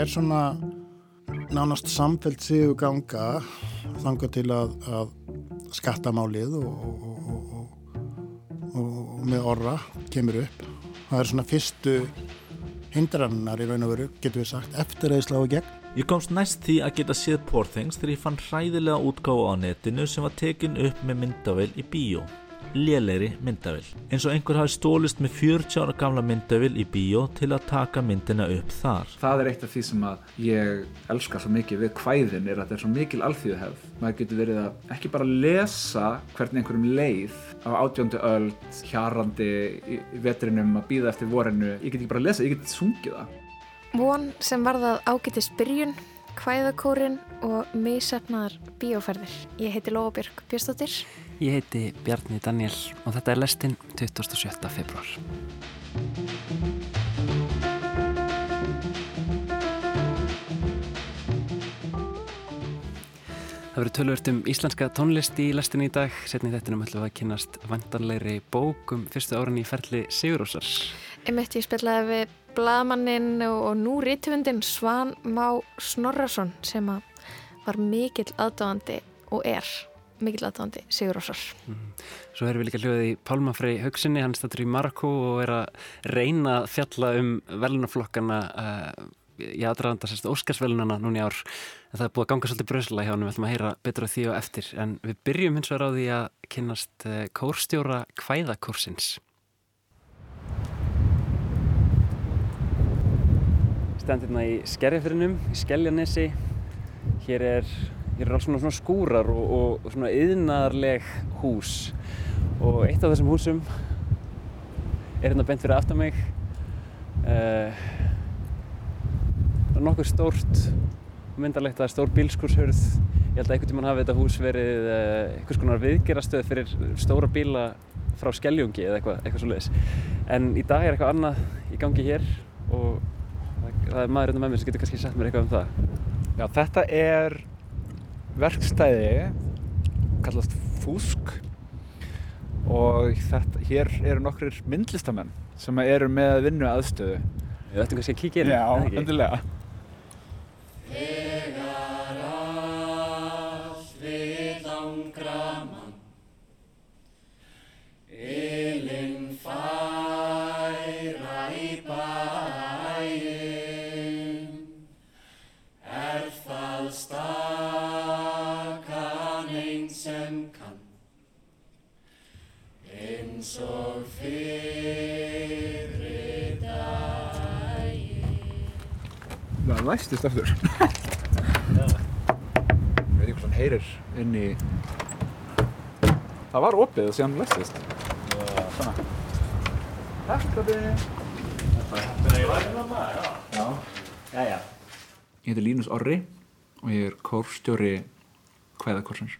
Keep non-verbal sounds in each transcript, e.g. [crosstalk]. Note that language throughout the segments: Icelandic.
er svona nánast samfelt sigur ganga þanga til að, að skattamálið og, og, og, og með orra kemur upp. Það er svona fyrstu hindrannar í raun og veru, getur við sagt, eftir að slá í gegn. Ég komst næst því að geta séð Poor Things þegar ég fann hræðilega útgáfa á netinu sem var tekin upp með myndavel í bíó lélegri myndavill. Eins og einhver hafi stólist með 40 ára gamla myndavill í bíó til að taka myndina upp þar. Það er eitt af því sem að ég elska svo mikið við hvæðin er að þetta er svo mikil alþjóðhefð. Maður getur verið að ekki bara lesa hvernig einhverjum leið á átjóndu öll, hjarandi í vetrinum að býða eftir vorinu. Ég get ekki bara að lesa, ég get sungið það. Von sem varðað ágættis byrjun Hvæðakórin og Mísefnaðar bíóferðir. Ég heiti Lóabjörg Björnstóttir. Ég heiti Bjarni Daniel og þetta er lestinn 27. februar. Það verður tölvört um íslenska tónlist í lestinu í dag. Setni þetta um ætlum við að kynast vandanleiri bók um fyrstu árin í ferli Sigurósars. Emitt ég spilaði við blamaninn og nú rítvöndin Svan Má Snorrason sem var mikill aðdáðandi og er mikill aðdáðandi Sigur Rósar mm. Svo erum við líka hljóðið í Pálmafrey Haugsinni, hann stættur í Marokko og er að reyna að fjalla um velunaflokkana uh, í aðdraðanda sérst Óskarsvelunana núni ár en það er búið að ganga svolítið bröðsla hjá hann við ætlum að heyra betur á því og eftir en við byrjum hins vegar á því að kynast uh, kórstjóra Kvæðakórsins Standirna í Skerjafyrinum, í Skeljanesi. Hér er, hér er alls svona, svona skúrar og, og svona yðnaðarleg hús. Og eitt af þessum húsum er hérna bent fyrir aftan mig. Uh, það er nokkuð stórt myndarlegt að það er stór bílskúrshörð. Ég held að einhvern tíman hafi þetta hús verið uh, einhvers konar viðgerastöð fyrir stóra bíla frá Skeljungi eða eitthvað, eitthvað svo leiðis. En í dag er eitthvað annað í gangi hér og það er maður hérna með mér sem getur kannski sagt mér eitthvað um það Já, þetta er verkstæði kallast Fúsk og þetta, hér eru nokkrir myndlistamenn sem eru með vinnu aðstöðu Við ættum kannski að kíkja inn Já, endilega það læstist eftir [laughs] ég veit ekki hvað hann heyrir inn í það var opið og síðan læstist. Svona Hættaði Þetta er í værið Já. Já, já. Ég heiti Línus Orri og ég er kórstjóri Hvæðakorsins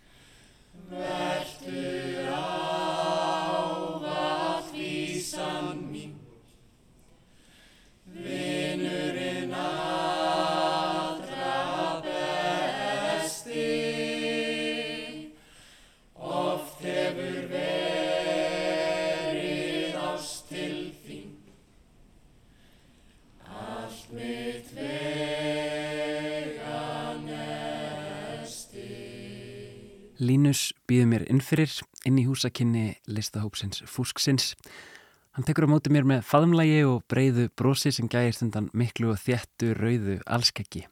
Línus býður mér innfyrir inn í húsakinni listahópsins Fúsksins Hann tekur á móti mér með faðumlægi og breyðu brosi sem gæðist undan miklu og þjættu rauðu allskeggi.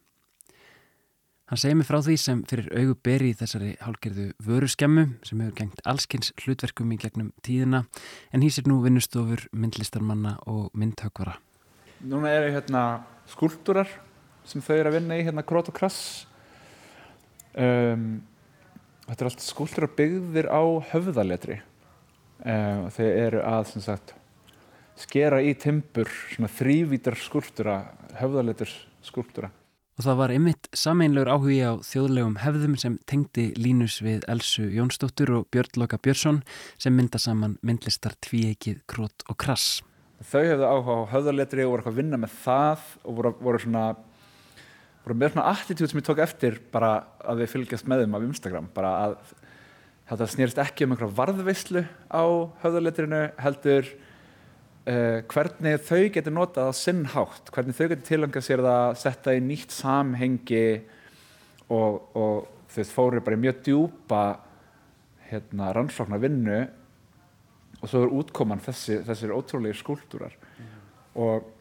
Hann segir mig frá því sem fyrir augu beri í þessari hálgerðu vöru skemmu sem hefur gengt allskins hlutverkum í gegnum tíðina en hýsir nú vinnustofur, myndlistarmanna og myndhökvara. Núna eru hérna skúltúrar sem þau eru að vinna í hérna Krót og Krass. Um, þetta er allt skúltúrar byggðir á höfðaletri. Um, þau eru að sem sagt skera í svona þrývítar skúltúra, höfðaleturs skúltúra. Og það var ymitt sameinlegur áhugi á þjóðlegum hefðum sem tengdi Línus við Elsu Jónsdóttur og Björn Loka Björnsson sem mynda saman myndlistar tvíeikið Krót og Krass. Þau hefðu áhuga á höfðaletri og voru að vinna með það og voru, voru svona voru með svona attitút sem ég tók eftir bara að við fylgjast með þeim af Instagram bara að þetta snýrist ekki um einhverja varðveislu á höfðaletrinu heldur uh, hvernig þau getur notað á sinn hátt, hvernig þau getur tilangað sér að setja í nýtt samhengi og, og þau fóru bara í mjög djúpa hérna, rannsóknar vinnu og svo er útkoman þessi, þessir ótrúlega skúltúrar og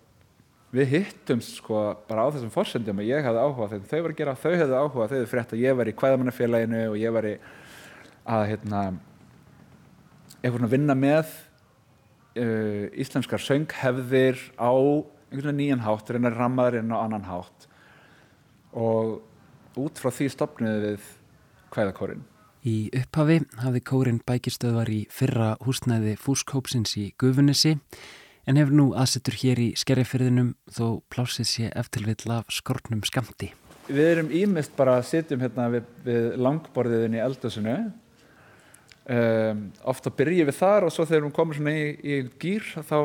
við hittum sko bara á þessum fórsendum að ég hefði áhuga þegar þau var að gera, þau hefði áhuga þau hefði frétt að ég var í kvæðamannafélaginu og ég var í að hérna einhvern að vinna með uh, íslenskar sönghefðir á einhvern veginn nýjan hátt reyna rammaður inn á annan hátt. Og út frá því stopniðu við kvæðakórin Í upphafi hafði kórin bækistöðvar í fyrra húsnæði fúskópsins í Gufunissi en hefur nú aðsettur hér í skerjafyrðinum þó plásið sé eftirvill af skortnum skamti. Við erum ímist bara að sitjum hérna við, við langborðiðin í eldasinu um, ofta byrjum við þar og svo þegar við komum svona í, í gýr þá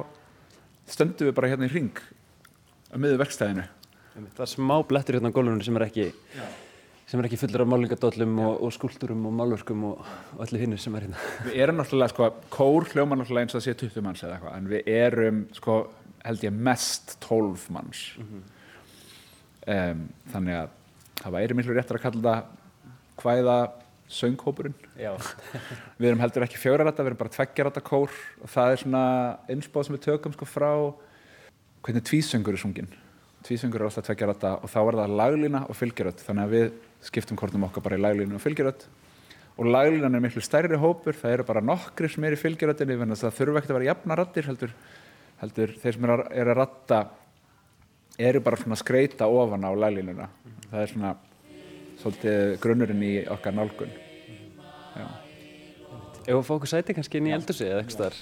stöndum við bara hérna í ring á miður verkstæðinu Það er smá blettur hérna á gólunum sem er ekki Já sem er ekki fullur af málingadóllum og, og skúlturum og málverkum og, og allir hinn sem er hérna. Við erum náttúrulega, sko, kór hljóma náttúrulega eins og það sé 20 manns eða eitthvað, en við erum, sko, held ég mest 12 manns. Mm -hmm. um, þannig að það væri miklu réttar að kalla það hvaða sönghópurinn. [laughs] við erum heldur ekki fjórarætta, við erum bara tveggjarætta kór og það er svona einsbáð sem við tökum, sko, frá hvernig tvísöngur er sungin. Tvísöngur er alltaf tveggjarætta og þá er það laglína og fylgjuröld, þannig að við skiptum kortum okkar bara í laglínu og fylgjuröld og laglínan er miklu stærri hópur það eru bara nokkri sem er í fylgjuröldinni þannig að það þurfa ekkert að vera jafna rattir heldur, heldur þeir sem eru að, er að ratta eru bara svona skreita ofan á laglínuna það er svona svolítið grunnurinn í okkar nálgun. Já. Ef við fókum sæti kannski inn í eldursi eða eitthvað starf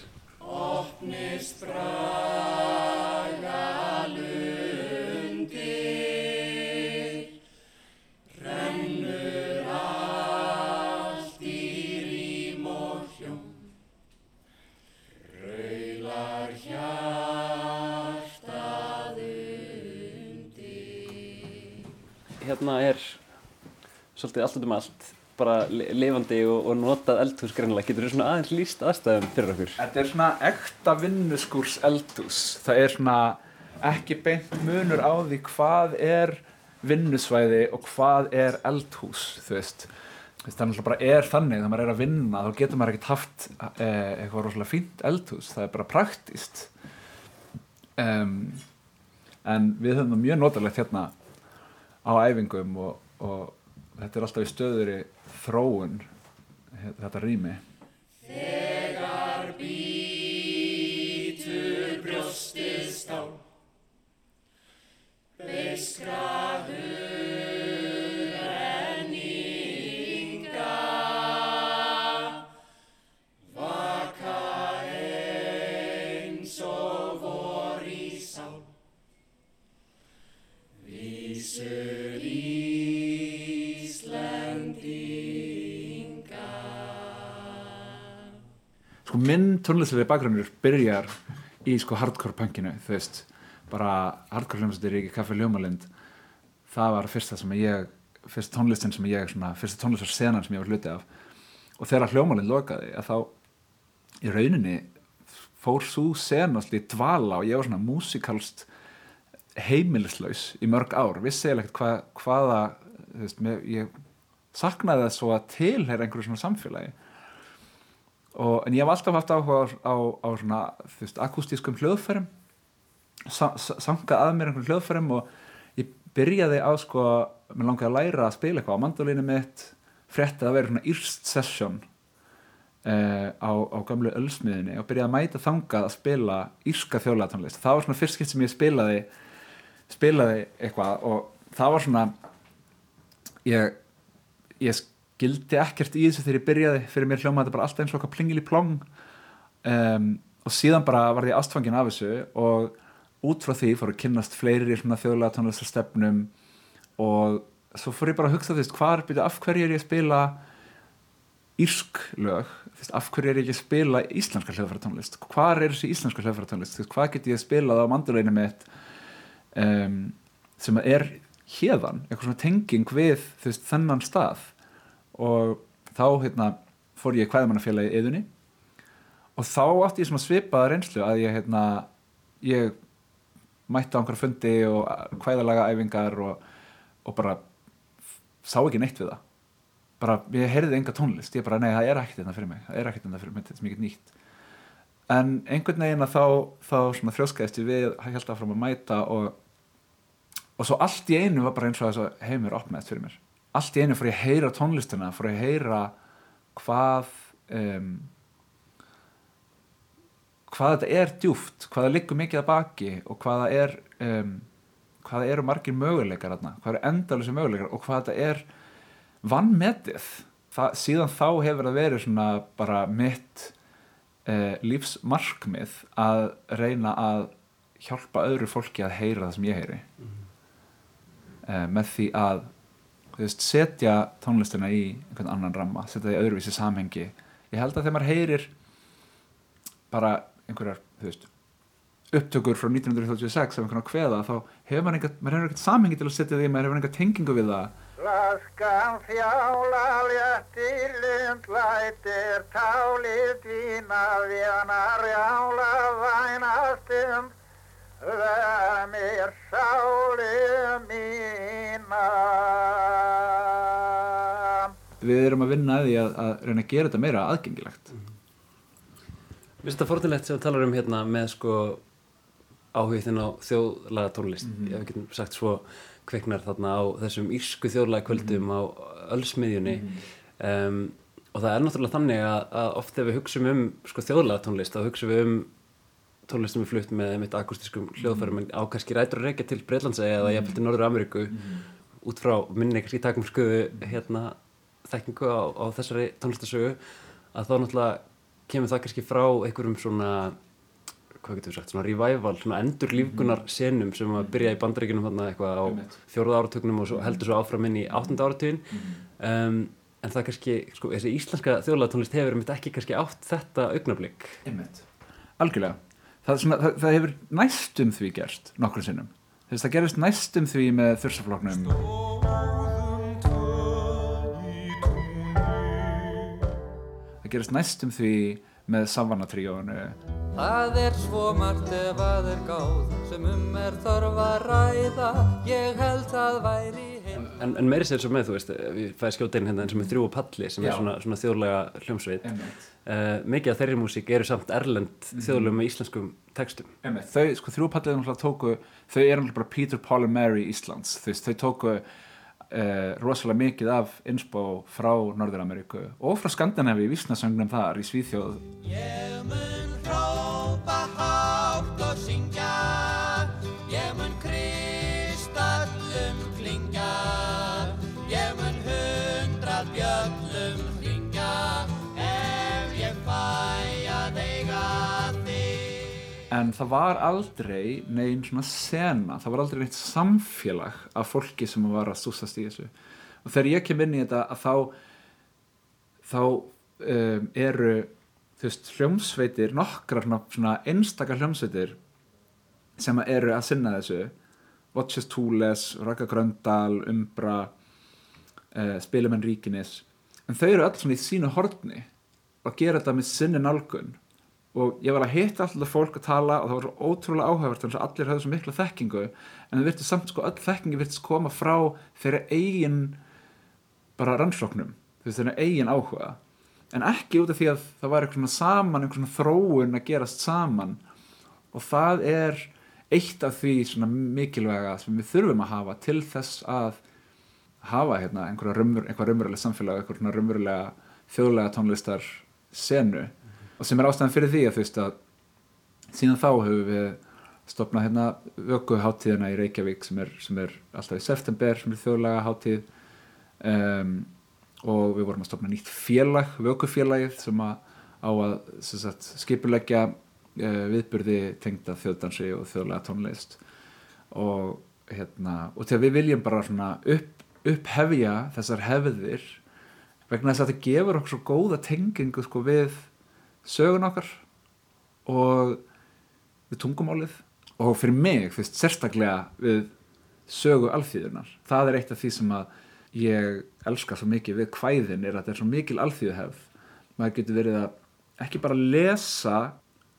hérna er svolítið allt um allt bara lifandi og, og notað eldhús greinlega, getur þú svona aðeins líst aðstæðum fyrir okkur? Þetta er svona ekta vinnuskúrs eldhús. Það er svona ekki beint munur á því hvað er vinnusvæði og hvað er eldhús, þú veist. Það er bara er þannig, þegar maður er að vinna þá getur maður ekkert haft eh, eitthvað rosalega fínt eldhús, það er bara praktíst um, en við höfum það mjög notalegt hérna á æfingum og, og þetta er alltaf í stöður í þróun þetta rými. Þegar bítur brjóstið stál Beiska minn tónlistlegi bakgrunnur byrjar í sko hardcore punkinu þú veist, bara hardcore hljómsveitir í Kaffi Ljómalind það var fyrsta sem ég fyrsta tónlistin sem ég, svona, fyrsta tónlistarsenan sem ég var hluti af. Og þegar Hljómalind lokaði að þá í rauninni fór svo senast í dvala og ég var svona músikalst heimilislaus í mörg ár. Vissi ég ekkert hva, hvaða veist, ég saknaði það svo að tilheyra einhverju svona samfélagi og, en ég hef alltaf haft áhuga á, á, á svona, þú veist, akustískum hljóðfærum. Sa, sangað að mér einhvern hljóðfærum og ég byrjaði á sko, mér langiði að læra að spila eitthvað á mandolínu mitt frettið að vera svona írst session uh, á, á gamlu ölsmiðinni og byrjaði að mæta þangað að spila írska þjóðlæðatónlist það var svona fyrst skipt sem ég spilaði spilaði eitthvað og það var svona ég ég gildi ekkert í þessu þegar ég byrjaði. Fyrir mér hljóma þetta bara alltaf eins og okkar plingil í plong um, og síðan bara var ég ástfangin af þessu og út frá því fór að kynnast fleiri þjóðlega tónlistarstefnum og svo fór ég bara að hugsa veist hvað er, af hverju er ég að spila írsk lög? Af hverju er ég ekki að spila íslenska hljóðfæra tónlist hvað er þessi íslenska hljóðfæra tónlist veist, hvað get ég að spila á manduleginu mitt um, sem er hérðan, eitthvað svona tenging við veist, þennan stað og þá hérna, fór ég hvaðmannafélagi í yðunni og þá átti ég svipaða reynslu að ég hérna, ég mætti á einhverja fundi og hvæðalaga æfingar og, og bara sá ekki neitt við það. Bara, ég heyrði enga tónlist. Ég bara, nei, það er ekkert þetta fyrir mig. Það er ekkert þetta fyrir mig, þetta er mikið nýtt. En einhvern veginn að þá, þá svona þrjóskaðist ég við, held að fram að mæta og og svo allt í einu var bara eins og þess að heimur opnaðist fyrir mér allt í einu fór ég að heyra tónlistina fór ég að heyra hvað um, hvað þetta er djúft hvað það liggur mikið að baki og hvað það er um, hvað það eru margir möguleikar aðna, hvað eru endalþessi möguleikar og hvað þetta er vannmetið það, síðan þá hefur það verið svona bara mitt uh, lífsmarkmið að reyna að hjálpa öðru fólki að heyra það sem ég heyri mm. uh, með því að veist, setja tónlistina í einhvern annan ramma, setja það í öðruvísi samhengi. Ég held að þegar maður heyrir bara einhverjar, veist upptökur frá 1936 af einhvern kveða þá hefur maður einhvern, maður hefur einhvern samhengi til að setja því, maður hefur einhvern tengingu við það. Laskan þjála léttir lund lætir tálið dvína vénar jála vænastum verð mér sáli mína Við erum að vinna að því að, að reyna að gera þetta meira aðgengilegt. Mér finnst þetta fortilegt sem við talar um hérna með sko áhugðin á þjóðlaga tónlist mm -hmm. ég hef ekki sagt svo kveiknar þarna á þessum írsku þjóðlaga kvöldum mm -hmm. á öllsmiðjunni mm -hmm. um, og það er náttúrulega þannig að, að oft ef við hugsaum um sko, þjóðlaga tónlist þá hugsaum við um tónlist sem er flutt með mitt akustískum hljóðfærum en á kannski rætur að reykja til Breitlandsegi eða ég til Norður Ameríku út frá minni kannski takum skuðu hérna þekkingu á, á þessari tónlistasögu að þá náttúrulega kemur það kannski frá einhverjum svona hvað getur við sagt, svona revival, svona endur lífgunar mhm. senum sem að byrja í bandaríkinum hérna eitthvað á fjóruða áratögnum og svo heldur svo áfram inn í áttunda áratugin um, en það kannski, sko, þessi íslenska þjóðlæðatónlist hefur mitt ekki kannski átt þetta augnablík. Einmitt. Algjörlega. Það, svona, það, það hefur næstum því gerst nokkur sinnum. Þess að það gerist næstum því með þursafloknum. Það gerist næstum því með Savannah-tríónu Það er svo margt ef að er gáð sem um er þarf að ræða. Ég held að væri heim. En, en meiri sér svo með, þú veist, við fæðum skjóta inn hérna eins og með þrjú og palli sem Já. er svona, svona þjóðlega hljómsveit. Uh, Mikið af þeirri músík eru samt erlend mm. þjóðlega með íslenskum textum. Þau, sko þrjú og palli er náttúrulega tóku þau eru náttúrulega bara Peter, Paul and Mary Íslands þau, þau tóku Uh, rosalega mikið af insbó frá Norður-Ameríku og frá Skandinavi í vísnasögnum þar í Svíþjóð. Ég mun hrópa hátt og syngja en það var aldrei neinn svona sena, það var aldrei neitt samfélag af fólki sem var að stúsast í þessu. Og þegar ég kem inn í þetta að þá þá um, eru þú veist hljómsveitir nokkrar svona einstakar hljómsveitir sem eru að sinna þessu. Watches Túles, Raka Gröndal Umbra uh, Spilumenn Ríkinis. En þau eru öll svona í sínu hortni og gera þetta með sinni nálgun og ég var að hitta alltaf fólk að tala og það var svo ótrúlega áhægvart þannig að allir hafði svo miklu þekkingu en það virti samt sko öll þekkingi virtist koma frá þeirra eigin bara rannsóknum þeirra eigin áhuga. En ekki út af því að það var eitthvað saman eitthvað þróun að gerast saman. Og það er eitt af því mikilvæga sem við þurfum að hafa til þess að hafa hérna einhverja raunverulega samfélag einhverja raunverulega þjóðlega tónlistar senu og sem er ástæðan fyrir því að þú veist að síðan þá hefur við stopnað hérna vökuháttíðina í Reykjavík sem er, sem er alltaf í september sem er þjóðlaga háttíð um, og við vorum að stopna nýtt félag, vökufélagið sem að á að sagt, skipulegja uh, viðburði tengda þjóðdansi og þjóðlaga tónlist. Og hérna og til að við viljum bara svona upp, upphefja þessar hefðir vegna þess að þetta gefur okkur svo góða tengingu sko við sögun okkar og við tungumálið og fyrir mig fyrst sérstaklega við sögu alþýðunar það er eitt af því sem að ég elska svo mikið við hvæðin er að þetta er svo mikil alþýðuhefð. Maður getur verið að ekki bara lesa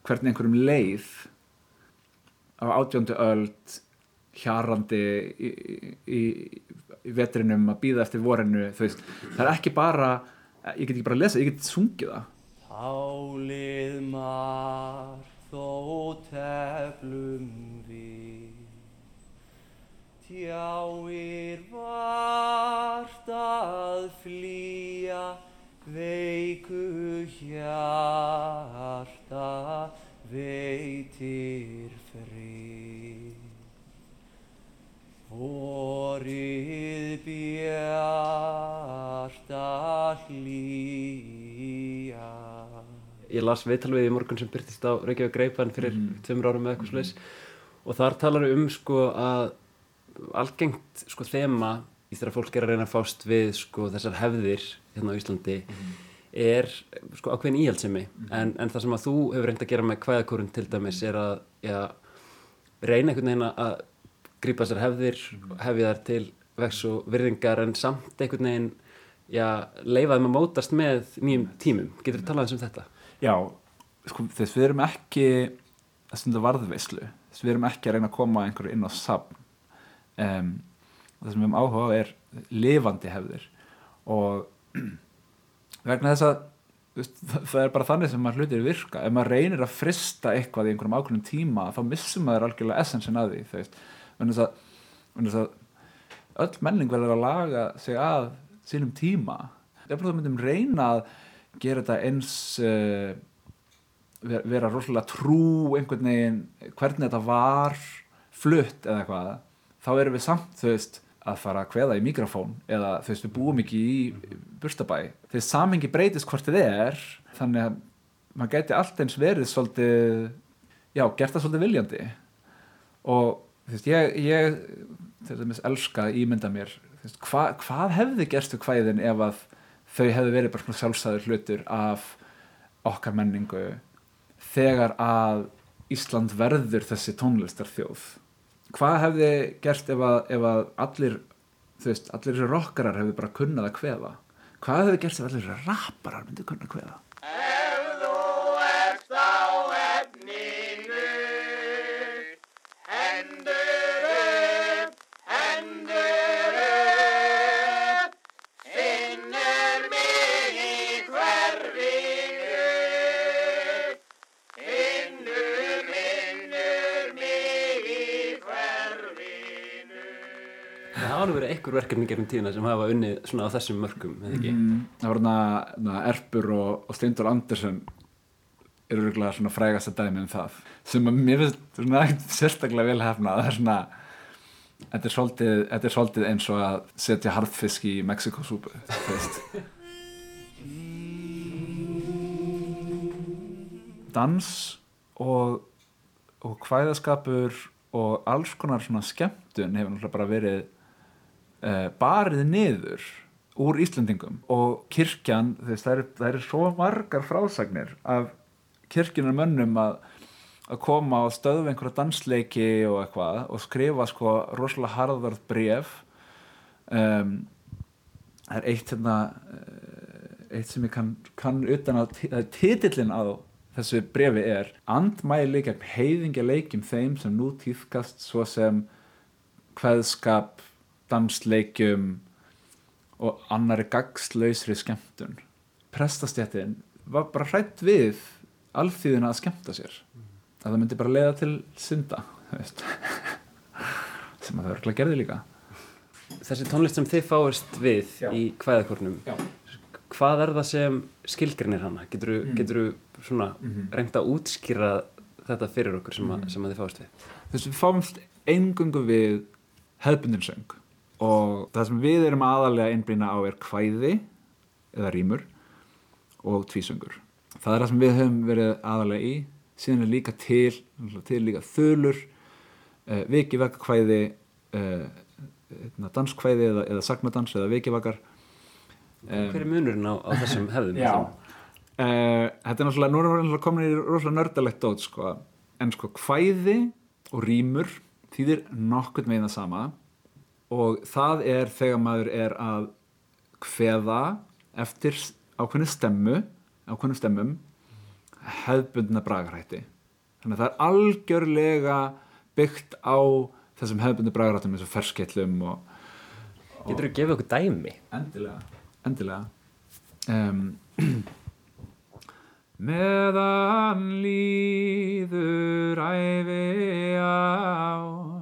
hvernig einhverjum leið á átjóndu öld hjarandi í, í, í vetrinum að býða eftir vorinu það er ekki bara ég get ekki bara að lesa, ég get sungið það Tálið mar þó teflum við. Tjáir vart að flýja veiku hjarta veitir frið. Vorið bjarta hlýja Ég las viðtal við í morgun sem byrtist á Reykjavík Greipan fyrir Mhm. tveimur árum með eitthvað slis og þar talar um sko að algengt sko þema í þegar fólk er að reyna að fást við sko þessar hefðir hérna á Íslandi er sko ákveðin íhaldsemi en, en það sem að þú hefur reynd að gera með kvæðakorun til dæmis er að já, reyna einhvern veginn að grípa þessar hefðir, hefja þær til vex og virðingar en samt einhvern veginn já, leifa þeim að mótast með nýjum tímum. Getur þú talað um þetta? Já, sko, þess við erum ekki að stunda varðveislu. Þess við erum ekki að reyna að koma einhverju inn á safn. Um, það sem við erum áhuga á er lifandi hefðir. Og [clears throat] vegna þess að það er bara þannig sem maður hlutir virka. Ef maður reynir að frista eitthvað í einhverjum ákveðnum tíma þá missum maður algjörlega essensin að því þú veist, þess að, að öll menning verður að laga sig að sínum tíma. Ef þú myndum reyna að gera þetta eins uh, vera, vera rosalega trú einhvern veginn hvernig þetta var flutt eða eitthvað þá erum við samt þú veist að fara að kveða í mikrofón eða þú veist við búum ekki í burstabæ þegar samengi breytist hvort þið er þannig að maður gæti allt eins verið svolítið já, gert það svolítið viljandi. Og þú veist ég, ég til dæmis elska ímynda mér veist, hva, hvað hefði gerst við kvæðin ef að þau hefði verið bara svona sjálfsæður hlutur af okkar menningu þegar að Ísland verður þessi tónlistar þjóð hvað hefði gerst ef að, ef að allir veist, allir rockarar hefði bara kunnað að kveða? Hvað hefði gerst ef allir rapparar myndi kunna að kveða Það hafa alveg verið einhver verkefni gerum tíðina sem hafa unnið svona á þessum mörgum, eða ekki? mm, það var þarna Erpur og, og Steindor Andersson eru rúglega svona frægasta dæmi um það sem að mér finnst svona ekkert sérstaklega vel hefna það er svona þetta er svolítið, þetta er svolítið eins og að setja harðfisk í Mexikosúpu þú veist dans og og kvæðaskapur og alls konar svona skemmtun hefur náttúrulega bara verið barið niður úr Íslendingum og kirkjan, þess, það, eru, það eru svo margar frásagnir af kirkjunar mönnum að, að koma og stöðva einhverja dansleiki og eitthvað og skrifa sko rosalega harðvarð bref um, það er eitt hérna eh, eitt sem ég kann, kann utan að er titillin á þessu brefi er andmæli gegn heiðingja leikjum þeim sem nú týðkast svo sem kveðskap, dansleikjum og annari gagslausri skemmtun prestastjættin var bara hrætt við alþýðina að skemmta sér að það myndi bara leiða til synda [laughs] sem að það örgulega gerði líka Þessi tónlist sem þið fáist við Já. í kvæðakornum, Já. hvað er það sem skilgrinir hana? Getur þú Mm. mm. svona Mhm. reynt að útskýra þetta fyrir okkur sem, að, sem að þið fáist við? þess að við fáumst eingöngu við hefðbundin söng og það sem við erum aðalega einblýna á er kvæði eða rýmur og tvísöngur. Það er það sem við höfum verið aðalega í. Síðan er líka til, til líka þölur uh, vikivakakvæði uh, danskvæði eða, eða sagnadans eða vikivakar. Hver er munurinn á, á þessum hefðum? Já. Uh, Þetta er náttúrulega, nú erum við komin í rosalega nördalegt dót sko. en sko kvæði og rýmur þýðir nokkurn veginn það sama og það er þegar maður er að kveða eftir ákveðni stemmu ákveðnum stemmum hefðbundna bragarætti þannig að það er algjörlega byggt á þessum hefðbundi bragðráttum eins og ferskellum og Getur þú gefið okkur dæmi? endilega, endilega um, [clears throat] meðan líður æfi á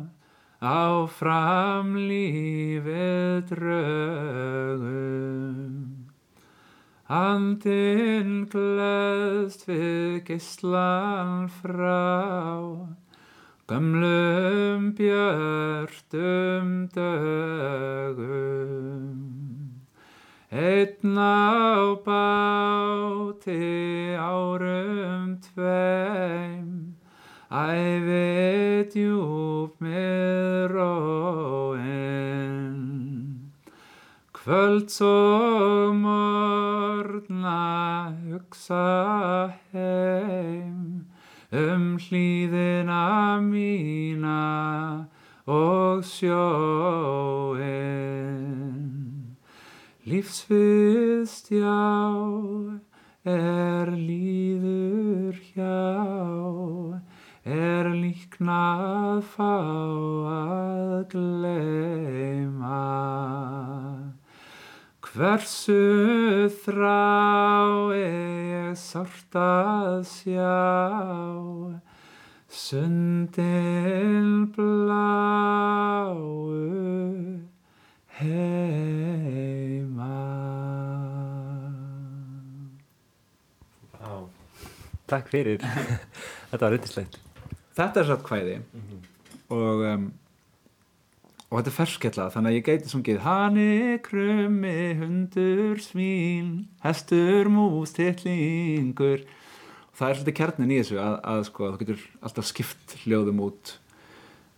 áfram lífið drögum. Andinn gleðst við geislan frá. Gömlum björtum dögum. Einn á báti árum tveim, æfi djúb með róin. Kvölds og morgna hugsa heim um hlýðina mína og sjóin. Lífsviðstjá er líður hjá, er líknað fá að gleyma. Hversu þrá ég sárt að sjá, sundin bláu heima. Takk fyrir. [laughs] Þetta var reyndislegt. Þetta er satt kvæði og, um, og þetta er ferskella þannig að ég gæti sungið Hani, krummi, hundur, svín, hestur, mús, tittlingur það er svolítið kjarnin í þessu að, að sko, þú getur alltaf skipt hljóðum út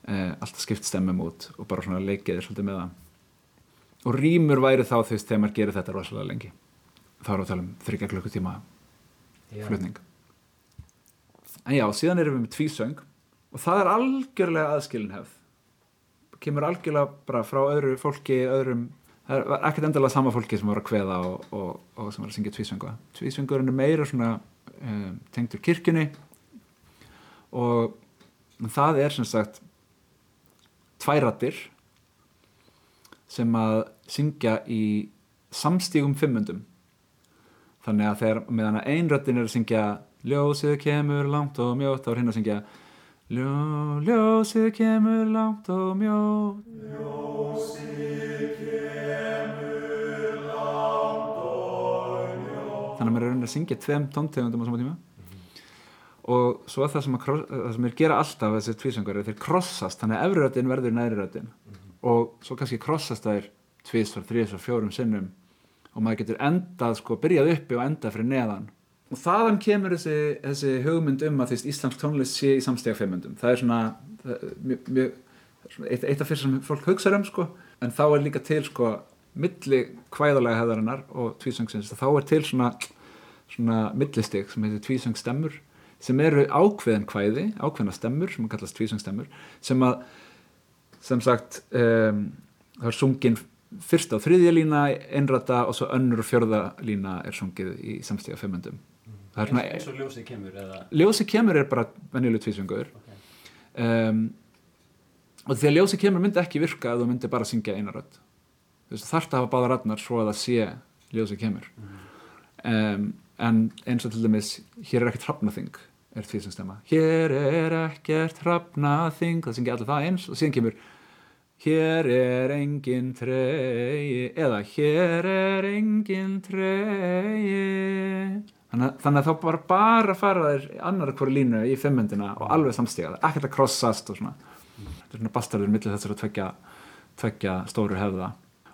eh, alltaf skipt stemmum út og bara svona leikið svolítið með það. Og rýmur væri þá veist þegar maður gerir þetta rosalega lengi. Þá erum við að tala um þryggja klukkutíma flutning. En já, síðan erum við með tvísöng og það er algjörlega aðskilin hefð. Kemur algjörlega bara frá öðru fólki öðrum, það var ekkert endilega sama fólki sem var að kveða og, og, og sem var að syngja tvísöngu tvísöngurinn er meira svona um, tengdur kirkjunni og það er sem sagt tværattir sem að syngja í samstígum fimmundum. Þannig að þegar meðan að einröttin er að syngja ljósið kemur langt og mjótt þá er hinn að syngja Ljó, ljósið kemur langt og mjótt. Þannig að maður er reyna að syngja tveim tóntegundum á sama tíma. Og svo það sem, að, það sem er gera alltaf þessi tvísöngur er þeir krossast þannig að efri röddin verður næri röddin. Og svo kannski krossast þær tvísvar, þrísvar, fjórum sinnum. Og maður getur endað sko, byrjað uppi og endað fyrir neðan og þaðan kemur þessi, þessi hugmynd um að íslensk tónlist sé í samstega fimmundum það er svona það, mjög, mjög, svona eitt, eitt af fyrir sem fólk hugsa um sko, en þá er líka til sko, milli kvæðalega hefðarinnar og tvísöngsins þá er til svona, svona millistig sem heitir tvísöngstemmur sem eru ákveðin kvæði, ákveðina stemmur sem kallast tvísöngstemmur sem að sem sagt um, það er sungin fyrsta og þriðja lína einrata og svo önnur og fjörða lína er sungið í það er svona eins og ljósið kemur eða ljósi kemur er bara venjuleg tvísöngur um, og því að ljósi kemur myndi ekki virka ef þú myndi bara syngja eina rödd. Þú veist þarft að hafa báða röddnar svo að það sé ljósi kemur. Um, en eins og til dæmis hér er ekkert hrafnaþing er tvísöngstema hér er ekkert hrafnaþing það syngja allir það eins og síðan kemur hér er engin tregi eða hér er engin tregi þannig, þannig að þá bara bara fara þér annar hverju línu í fimmendina og alveg samstíga það, ekkert að krossast og svona. Þetta er svona bastarður millir þessar að tvekja, tvekja stóru hefða.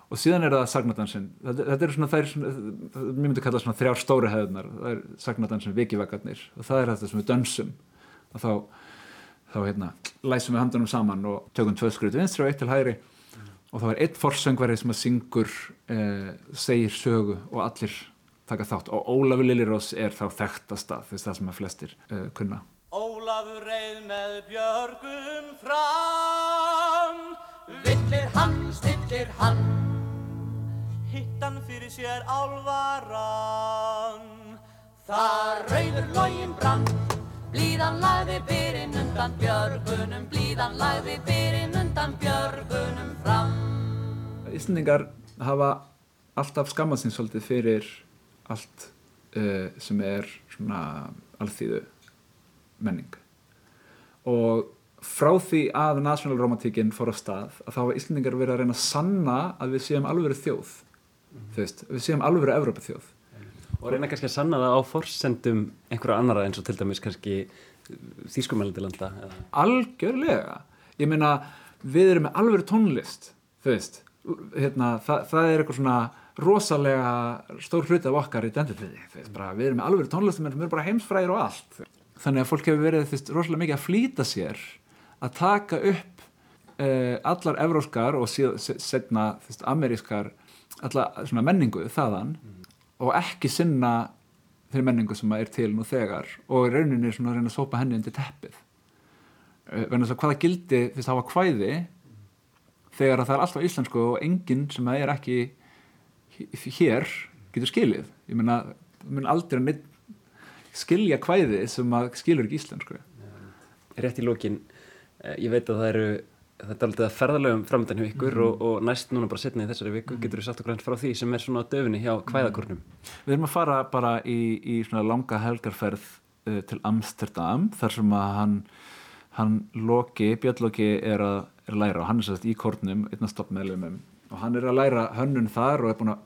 Og síðan er það sagnadansin þetta, þetta eru svona, svona mér myndi kalla svona þrjár stóru hefðnar það er sagnadansin vikivakarnir og það er þetta sem við dönsum. Og þá þá hérna, læsum við handunum saman og tökum tvö skrið til vinstri og eitt til hægri. Og þá er eitt forsöngvari sem að syngur eh, segir sögu og allir taka þátt. Og Ólafur Lillirós er þá þekktasta þess það sem að flestir eh, kunna. Ólafur reið með björgum fram. Villir hann, stillir hann. Hittan fyrir sér álvaran. Það rauður login brann. Blíðan lagði byrinn undan björgunum, blíðan lagði byrinn undan björgunum fram. Íslendingar hafa alltaf skammað sín svolítið fyrir allt uh, sem er svona alþýðu menning. Og frá því að nationalromantíkin fór á stað að þá hafa Íslendingar verið að reyna að sanna að við séum alvöru þjóð þú veist, við séum alvöru Evrópa þjóð Og reyna kannski að sanna það á forsendum einhverja annara eins og til dæmis kannski þýskumælandi landa. eða- algjörlega. Ég meina, við erum með alvöru tónlist þú veist. Hérna, það, það er eitthvað svona rosalega stór hluti af okkar identity bara, við erum með alvöru tónlist við erum bara heimsfræðir og allt. Þannig að fólk hefur verið þú veist, rosalega mikið að flýta sér að taka upp uh, allar evróskar og setna amerískar alla svona menningu þaðan og ekki sinna þeirri menningu sem er til nú þegar og rauninni svona að reyna að sópa henni undir teppið. Uh, vegna þess að hvaða gildi fyrst hafa kvæði þegar að það er alltaf íslensku og enginn sem er ekki hér getur skilið. Ég meina, mun aldrei neitt skilja kvæði sem að skilur ekki íslensku. Rétt í lókin, ég veit að það eru þetta er alltaf ferðalögum framöndan hjá ykkur og, og næst núna bara setna í þessari viku getur þú sagt okkur hans frá því sem er svona á döfinni hjá kvæðakórnum. Við erum að fara bara í, í svona langa helgarferð uh, til Amsterdam þar sem að hann, hann Loki, Björn Loki er að, er læra og hann er sérst í kórnum, einn af stoppmeðlumum og hann er að læra hönnun þar og er búin að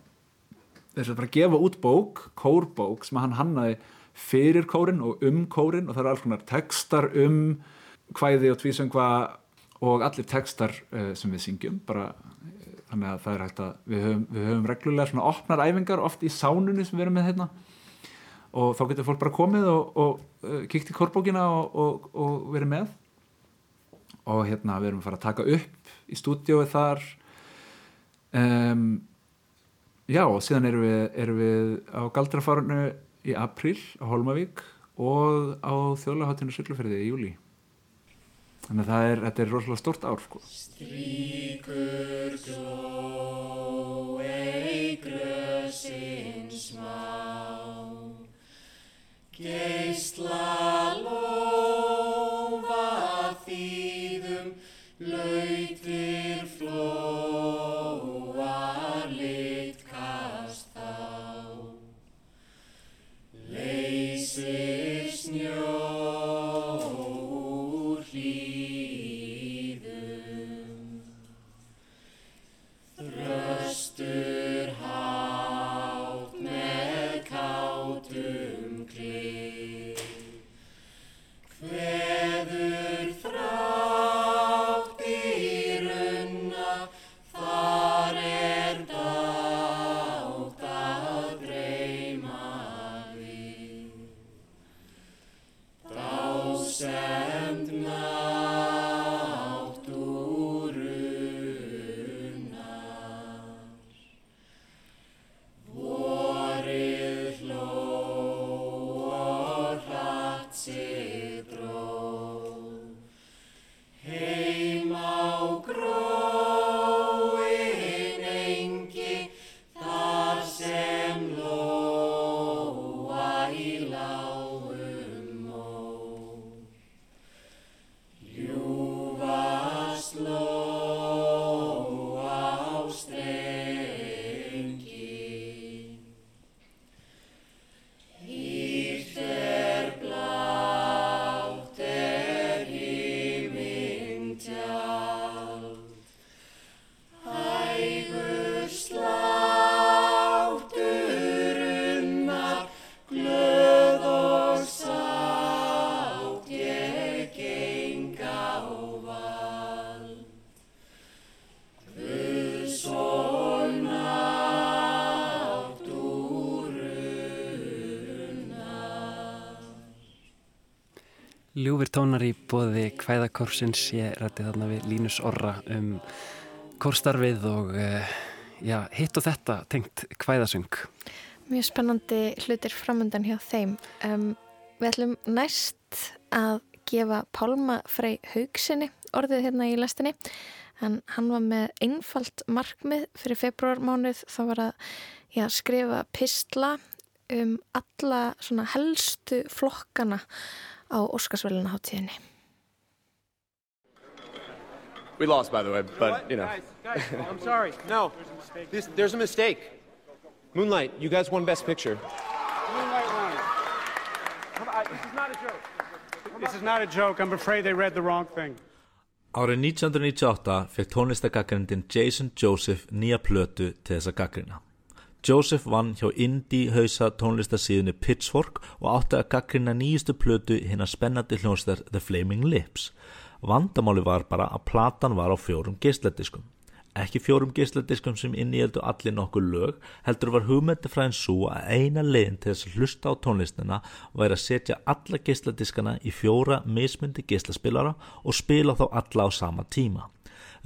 þess að bara gefa út bók, kórbók sem hann hannaði fyrir kórin og um kórin og það eru alls konar textar um kvæði og tvísöngva og allir textar uh, sem við syngjum. Bara uh, þannig að það er hægt að við höfum, við höfum reglulega svona opnar æfingar oft í sánunni sem við erum með hérna. Og þá getur fólk bara komið og, og uh, kíkt í kórbókina og, og, og verið með. Og hérna við erum að fara að taka upp í stúdíóið þar. Um, já og síðan erum við, erum við á Galdrafarnu í apríl á Holmavík og á þjóðlaháttinu Siglufyrði í júli þannig að er, þetta er rosalega stórt ár sko. Strýkur gló ei grösin smá Geisla lófa Ljúfir tónar í bóði kvæðakorsins ég rætti þarna við Línus Orra um kórstarfið og uh, já, hitt og þetta tengt kvæðasöng. Mjög spennandi hlutir framöndan hjá þeim. Um, við ætlum næst að gefa Pálma Frey Haugsinni orðið hérna í lestinni. En hann var með einfalt markmið fyrir februarmánuð. Það var að já, skrifa pistla um alla helstu flokkana á Óskarsvæluna háttíðinni. We lost, by the way, but you know. Guys, I'm sorry. No, this, there's a mistake. Moonlight, you guys won Best Picture. Moonlight won. Come on, this is not a joke. This is not a joke. I'm afraid they read the wrong thing. Árið 1998 fekk tónlistagagrindin Jason Joseph nýja plötu til þessa gaggrina. Joseph vann hjá indie hausa tónlistasíðunni Pitchfork og átti að gaggrina nýjustu plötu hinn að spennandi hljónstar The Flaming Lips. Vandamáli var bara að platan var á fjórum geisladiskum. Ekki fjórum geisladiskum sem inni heldur allir nokkuð lög, heldur var hugmyndifræðin svo að eina leiðin til þess að hlusta á tónlistina væri að setja alla geisladiskana í fjóra mismundi geislaspilara og spila þá alla á sama tíma.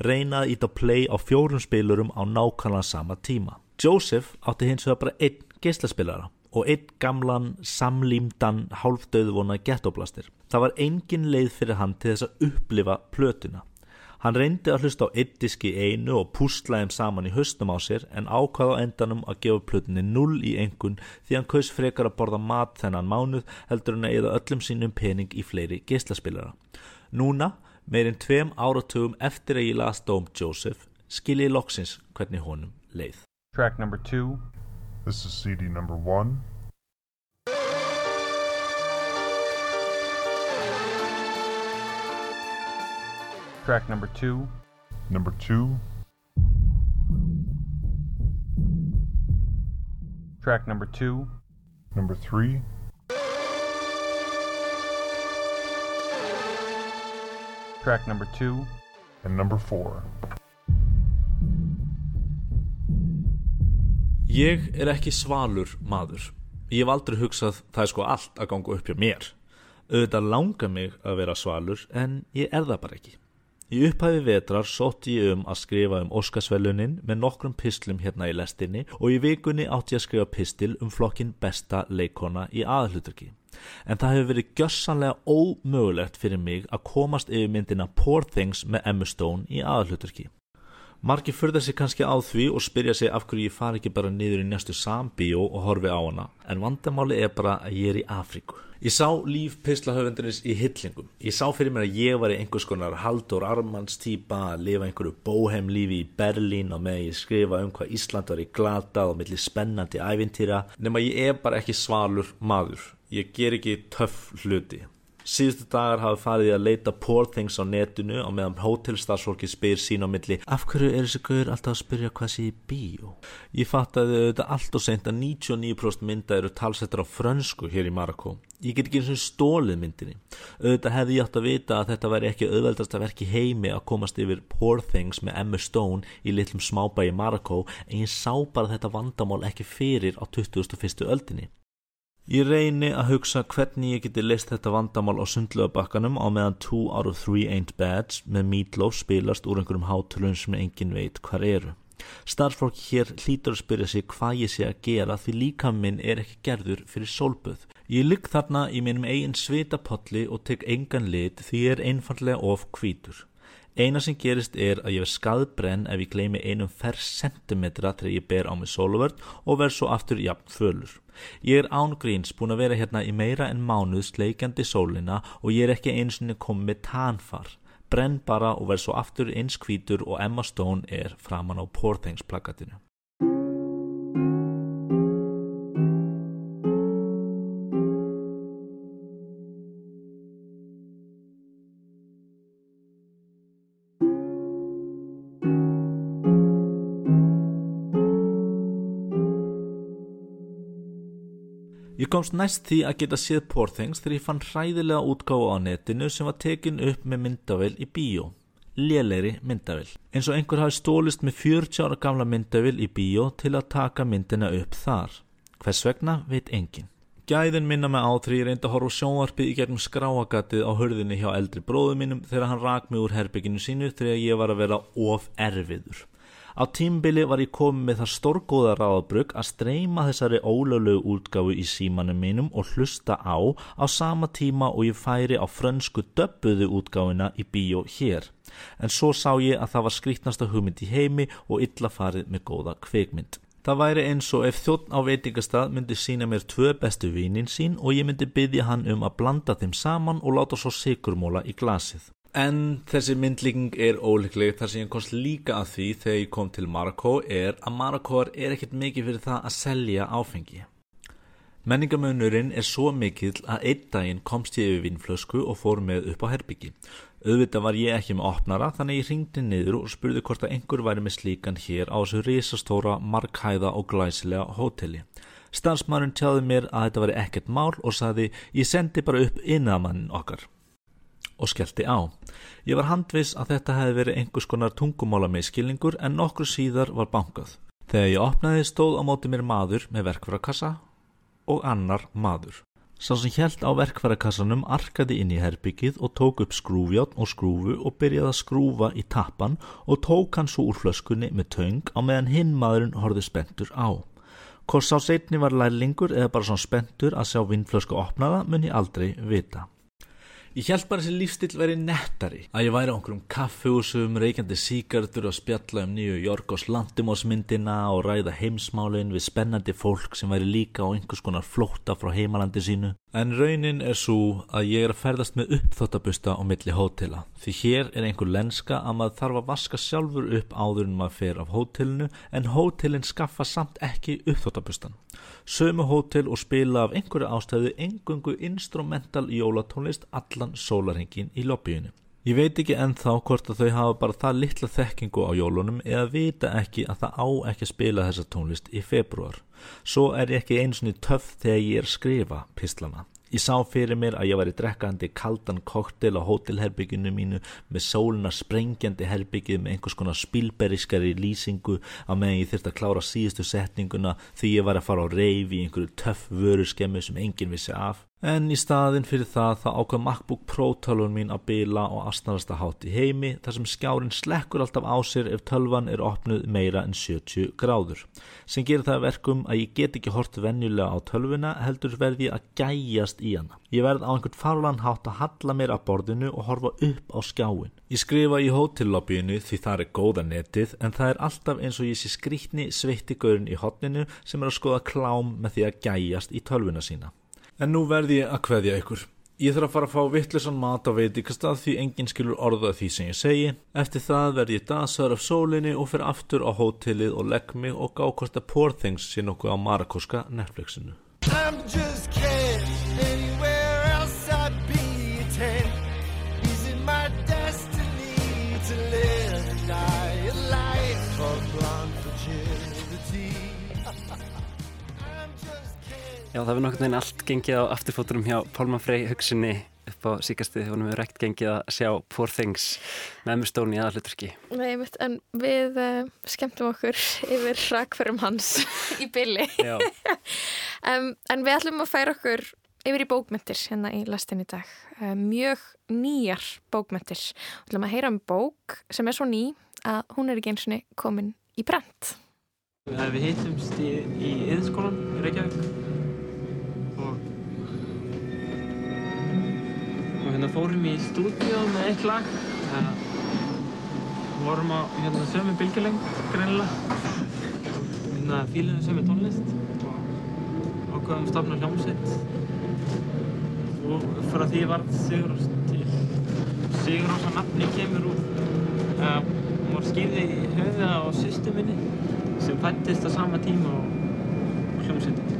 Reyna að íta play á fjórum spilurum á nákvæmlega sama tíma. Joseph átti hins vegar bara einn geislaspilara og einn gamlan samlýmdan hálfdauðvona gettoblastir. Það var engin leið fyrir hann til þess að upplifa plötuna. Hann reyndi að hlusta á diski einu og púslaðum saman í höstum á sér en ákvaða á endanum að gefa plötunni 0 í engun því hann kaus frekar að borða mat þennan mánuð heldur hann að eða öllum sínum pening í fleiri geislaspilara. Núna, meirinn tveim áratugum eftir að ég las Dóm Joseph, skilji loksins hvernig honum leið. Track number two. This is CD number one. Track number two. Number two. Track number two. Number three. Track number two. And number four. Ég er ekki svalur maður. Ég hef aldrei hugsað það er sko allt að ganga upp hjá mér. Auðvitað langar mig að vera svalur en ég er það bara ekki. Í upphæfi vetrar sótt ég um að skrifa um Óskarsvelunin með nokkrum pislum hérna í lestinni og í vikunni átti ég að skrifa pistil um flokkin besta leikona í aðhluturki. En það hefur verið gjössanlega ómögulegt fyrir mig að komast yfir myndina Poor Things með Emma Stone í aðhluturki. Marki fyrða sig kannski á því og spyrja sig af hverju ég fari ekki bara niður í næstu sambíó og horfi á hana. En vandamáli er bara að ég er í Afríku. Ég sá líf pislahöfundinins í hyllingum. Ég sá fyrir mér að ég var í einhvers konar Haldur Armands típa að lifa einhverju bóhem lífi í Berlín og með ég skrifa um hvað Ísland var í glata og millir spennandi ævintýra. Nefn að ég er bara ekki svalur maður. Ég ger ekki töff hluti. Síðustu dagar hafa farið að leita poor things á netinu og meðan hótelstarfsfólki spyr sín á milli af hverju er þessi gaur alltaf að spyrja hvað sé í bíó? Ég fatt að þetta allt og seint að 99% mynda eru talsettar á frönsku hér í Marokko. Ég get ekki eins og stólið myndinni. Auðvitað hefði ég átt að vita að þetta væri ekki auðveldast að verki heimi að komast yfir Poor Things með Emma Stone í litlum smábæi Marokko en ég sá bara þetta vandamál ekki fyrir á 2001. öldinni. Ég reyni að hugsa hvernig ég geti leist þetta vandamál á sundlöfabakkanum á meðan 2 out of 3 ain't bad með Meatloaf spilast úr einhverjum hátulun sem engin veit hvar eru. Starfsfólk hér hlýtur að spyrja sig hvað ég sé að gera því líka minn er ekki gerður fyrir sólböð. Ég ligg þarna í minnum eigin svitapolli og tek engan lit því ég er einfallega of hvítur. Eina sem gerist er að ég verð skadbrenn ef ég gleymi einum fær sentimetra þegar ég ber á mig sóluvörd og verð svo aftur jafn fölur. Ég er ángríns búin að vera hérna í meira en mánuð sleikjandi sólina og ég er ekki eins og komið tanfar. Brenn bara og verð svo aftur eins hvítur og Emma Stone er framan á Poor Things plakatinu. Ég komst næst því að geta séð Poor Things þegar ég fann hræðilega útgáfa á netinu sem var tekin upp með myndavel í bíó. Lélegri myndavel. Eins og einhver hafi stólist með 40 ára gamla myndavel í bíó til að taka myndina upp þar. Hvers vegna veit engin. Gæðin minna mig á því ég reyndi að horfa sjónvarpið í gegnum skráagatið á hörðinni hjá eldri bróðu mínum þegar hann rak mig úr herbygginu sínu þegar ég var að vera of erfiður. Á tímbili var ég komið með það stórgóða ráðabrug að streyma þessari ólöglegu útgáfu í símanum mínum og hlusta á á sama tíma og ég færi á frönsku döbbuðu útgáfuna í bíó hér. En svo sá ég að það var skrítnasta hugmynd í heimi og illa farið með góða kveikmynd. Það væri eins og ef þjóttn á veitingastað myndi sína mér tvö bestu vínin sín og ég myndi byggja hann um að blanda þeim saman og láta svo sigurmóla í glasið. En þessi myndlíking er óleikleg þar sem ég komst líka að því þegar ég kom til Marokko er að Marokkóar er ekkert mikið fyrir það að selja áfengi. Menningamönurinn er svo mikill að einn daginn komst ég yfir vinnflösku og fór með upp á herbyggi. Auðvitað var ég ekki með opnara þannig ég ringdi niður og spurði hvort að einhver væri með slíkan hér á þessu risastóra, markhæða og glæsilega hóteli. Stansmannin tjáði mér að þetta væri ekkert mál og saði ég sendi bara upp innamannin okkar og skellti á. Ég var handvis að þetta hefði verið einhvers konar tungumála með skilningur en nokkru síðar var bankað. Þegar ég opnaði stóð á móti mér maður með verkfærakassa og annar maður. Sá sem hjælt á verkfærakassanum arkaði inn í herbyggið og tók upp skrúfjátt og skrúfu og byrjaði að skrúfa í tappan og tók hann svo úr flöskunni með töng á meðan hinn maðurinn horfið spentur á. Hvort sá setni var lærlingur eða bara svona spentur að sjá vindflösku opnaða mun ég aldrei vita. Ég held bara þessi lífstil verið nettari að ég væri á einhverjum kaffehúsum, reykjandi síkardur og spjalla um New York og slandimósmyndina og ræða heimsmálin við spennandi fólk sem væri líka á einhvers konar flótta frá heimalandi sínu. En raunin er svo að ég er að ferðast með uppþóttabusta á milli hótela því hér er einhver lenska að maður þarf að vaska sjálfur upp áður en maður fer af hótelinu en hótelin skaffa samt ekki uppþóttabustan. Sömu hótel og spila af einhverju ástæðu engungu instrumental jólatónlist allan sólarhengin í lobbyinu. Ég veit ekki ennþá hvort að þau hafa bara það litla þekkingu á jólunum eða vita ekki að það á ekki að spila þessa tónlist í februar. Svo er ég ekki eins og töff þegar ég er skrifa pislana. Ég sá fyrir mér að ég væri drekkandi kaldan koktel á hótelherbygginu mínu með sóluna sprengjandi herbyggið með einhvers konar spilberiskari lýsingu að meðan ég þurfti að klára síðustu setninguna því ég var að fara á reyf í einhverju töff vöruskemmu sem enginn vissi af. En í staðin fyrir það þá ákvað MacBook Pro tölvun mín að bila og astnarasta hátt í heimi þar sem skjárin slekkur alltaf á sér ef tölvan er opnuð meira en 70 gráður. Sem gerir það verkum að ég get ekki hort venjulega á tölvuna heldur verði að gæjast í hana. Ég verð á einhvern farlan hátt að halla mér að borðinu og horfa upp á skjáin. Ég skrifa í hótellobbyinu því það er góða netið en það er alltaf eins og ég sé skrítni sveittigaurin í hotninu sem er að skoða klám með því að gæjast í tölvuna sína. En nú verði ég að kveðja ykkur. Ég þarf að fara að fá vittlisann mat á veitikastað því enginn skilur orða því sem ég segi. Eftir það verði ég dasaður af sólinni og fyrir aftur á hótelið og legg mig og gá hvort að Poor Things sé nokkuð á Marakoska Netflixinu. Já, það hefur veginn allt gengið á afturfóturum hjá Pálma Frey hugsinni upp á síkastið og hann hefur rekt gengið að sjá Poor Things með Stone í aðalluturki. Nei, en við uh, skemmtum okkur [laughs] yfir rakferum hans [laughs] í bylli. Já. [laughs] um, en við ætlum að færa okkur yfir í bókmyndir hérna í lastin í dag. Uh, mjög nýjar bókmyndir. Við ætlum að heyra um bók sem er svo ný að hún er ekki eins og komin í brent. Við hittumst í, í yðskólan í Reykjavík og hérna fórum í stúdíu með eitt lag. Það vorum á hérna sömu bylgjuleng greinilega. Hérna fílum sömu tónlist og ákveðum að stofna hljómsveit. Og frá því varð Sigurós til. Sigurósa nafni kemur úr uh, hún var skýrði í höfða á sýstu minni sem fættist á sama tíma og, hljómsveitin.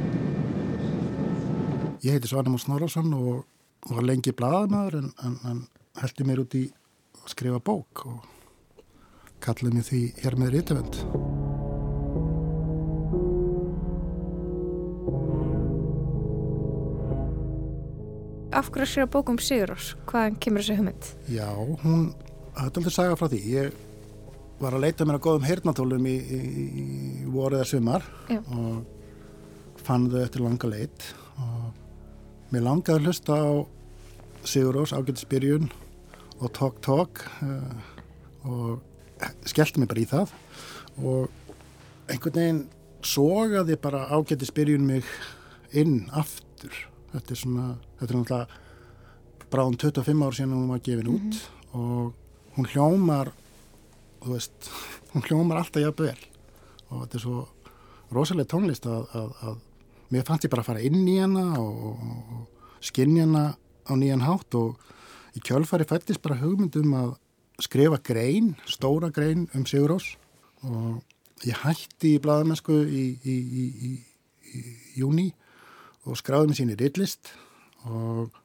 Ég heiti Svanum Snorarsson og var lengi blaðamaður en, en, en heldi mér út í að skrifa bók og kallaði mér því hér með rítvönd. Af hverju skrifa bók um Sigurós? Hvaðan kemur þessi hugmynd? Já, hún, þetta er aldrei saga frá því. Ég var að leita mér að góðum heyrnatólum í, í, í vorið eða sumar Já. og fann þau eftir langa leit mér langaði að hlusta á Sigurós, ágættisbyrjun og Talk Talk uh, og skellti mig bara í það. Og einhvern veginn sogaði bara ágættisbyrjun mig inn aftur. Þetta er svona, þetta er náttúrulega bráðum 25 ár síðan hún var gefin út og hún hljómar þú veist, [laughs] hún hljómar alltaf jafn vel. Og þetta er svo rosalega tónlist að, að, að mér fannst ég bara að fara inn í hana og, skinni hana á nýjan hátt og í kjölfari fættist bara hugmyndum að skrifa grein, stóra grein um Sigurós og ég hætti í bladamennsku í, í, í, í, júni og skráði mig sín í rillist og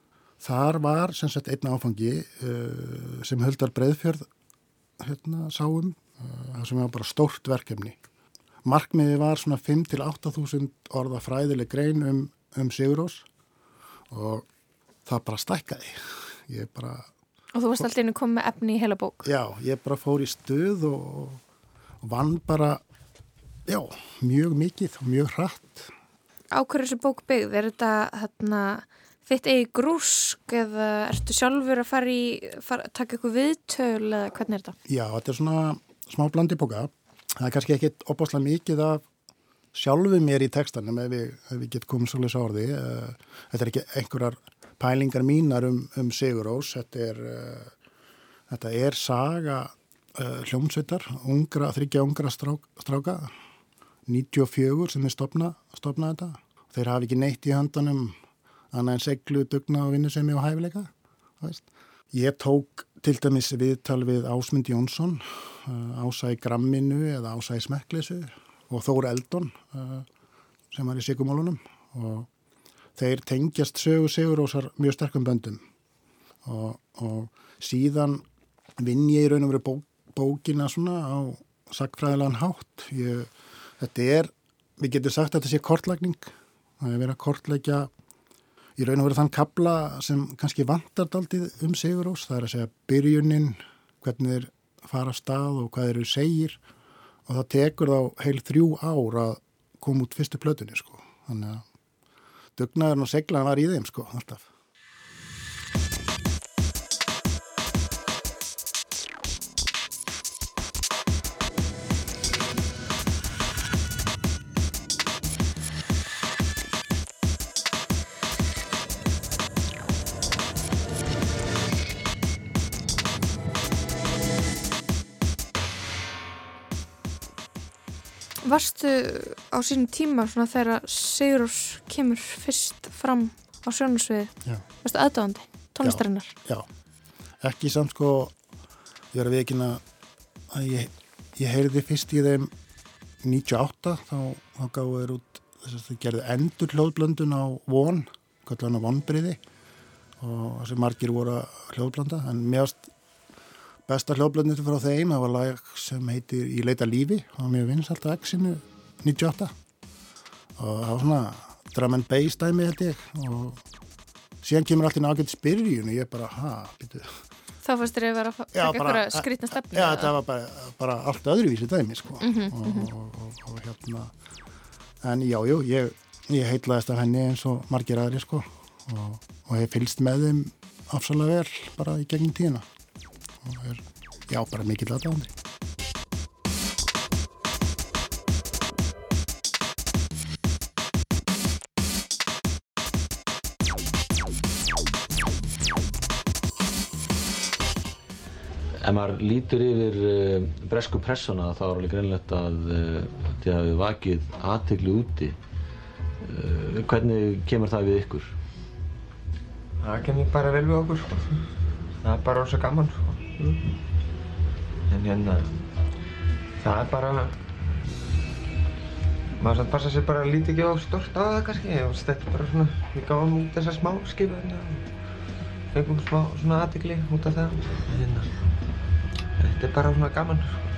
þar var sem sagt einn áfangi uh, sem höldar breyðfjörð hérna sáum það sem var bara stórt verkefni markmiði var svona 5 til 8.000 orða fræðileg grein um, um Sigurós og það bara stækkaði ég bara Og þú varst alltaf inn að koma með efni í heila bók. Já, ég bara fór í stuð og, og vann bara, já, mjög mikið og mjög hratt. Á hverju þessu bók byggð? Er þetta þarna, þitt eigi grúsk eða ertu sjálfur að fara í, fara, taka ykkur viðtöl eða hvernig er þetta? Já, þetta er svona smá blandi bóka. Það er kannski ekkit opáslega mikið af sjálfu mér í textanum ef við, við getum komið svolítið svo orði. Eh, Þetta er ekki einhverjar pælingar mínar um, um Sigurós. Þetta er, uh, þetta er saga uh, hljómsveitar, þryggja ungra strák, stráka, 94 sem er stopna, stopna þetta. Þeir hafi ekki neitt í handanum annað en seglu, dugna og vinnusemi og hæfileika. Ég tók til dæmis viðtal við Ásmund Jónsson, Ása í Gramminu eða Ása í Smekklesu og Þór Eldon uh, sem var í Sigumálunum og þeir tengjast sögu Sigurósar mjög sterkum böndum. Og, og síðan vinn ég í raun og veru bó, bókina svona á sakfræðilegan hátt. Ég, þetta er, við getum sagt að þetta sé kortlagning. Það er verið að kortlækja í raun og veru þann kabla sem kannski vantar daldið um Sigurós það er að segja byrjunin hvernig þeir fara stað og hvað eru segir og það tekur þá heil þrjú ár að koma út fyrstu plötunni sko þannig að dugnaðurinn og seglan var í þeim sko alltaf. Varstu á sínum tíma svona þegar Sigurós kemur fyrst fram á sjónasviði? Já. Varstu aðdáðandi? Tónlistarinnar? Já, já. ekki samt sko ég er að veikina að ég, ég heyrði fyrst í þeim 98 þá, þá gáðu þeir út þess að þau gerðu endur hljóðblöndun á von, kallar hann á vonbriði og þessi margir voru að hljóðblanda en mjögst besta hljóðblöndun frá þeim, það var lag sem heitir Í leita lífi, það var mjög vinsalt á X-inu 98 og það var svona drum and bass dæmi held ég og síðan kemur allt í nákvæmt spyrjun og ég bara, ha, býtu Þá fannst þér að vera að Já, taka eitthvað skrýtna stefni? Já, þetta var bara, bara allt öðruvísi dæmi sko. Mhm, og, mhm. og, og, og hérna en já, jú, ég, ég heitlaðist af henni eins og margir aðri sko. og, og hef fylgst með þeim afsalega vel bara í gegnum tíðina og er, já, bara mikill aðdáðandi Ef maður lítur yfir uh, bresku pressuna þá er alveg greinlegt að uh, þið hafið vakið aðtegli úti. Uh, hvernig kemur það við ykkur? Það kemur bara vel við okkur sko. Það er bara ósað gaman sko. En hérna, það er bara, maður samt passa sér bara að líti ekki á stort á það kannski. Þetta er bara svona, við gáum út þessar smá skipu hérna og fengum smá svona aðtegli út af það. En hérna, þetta er bara svona gaman sko.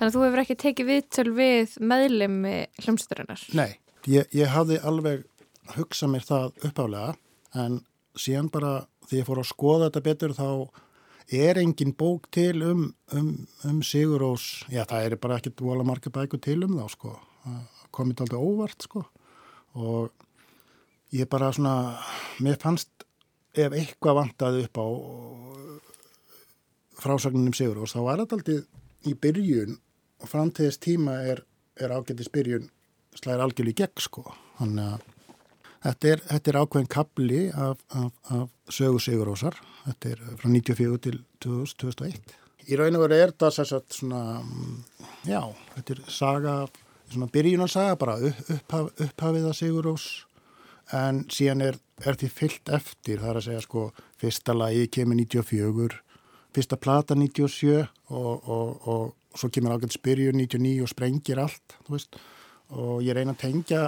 Þannig að þú hefur ekki tekið viðtöl við meðlemi hljómsveitarnar? Nei, ég, ég hafði alveg hugsað mér það uppálega en síðan bara því ég fór að skoða þetta betur þá er engin bók til um, um, um Sigurós, já það er bara ekkert vola marga bækur til um þá sko, komið aldrei óvart sko og ég bara svona, mér fannst ef eitthvað vantaði upp á frásagninum Sigurós þá var þetta aldrei í byrjun og fram til þess tíma er, er ágættis byrjun slæðir algjörlega í gegn sko, þannig að Þetta er, þetta er ákveðin kapli af, af, af sögu Sigurósar. Þetta er frá 94 til 2000, 2001. í raun og veru er þetta sem sagt svona, já, þetta er saga, svona byrjunarsaga, bara upp, upphaf, upphafið að Sigurós en síðan er, er því fyllt eftir, það er að segja sko, fyrsta lagi kemur 94, fyrsta plata 97 og, og, og svo kemur ágætt spyrjun 99 og sprengir allt, og ég reyna að tengja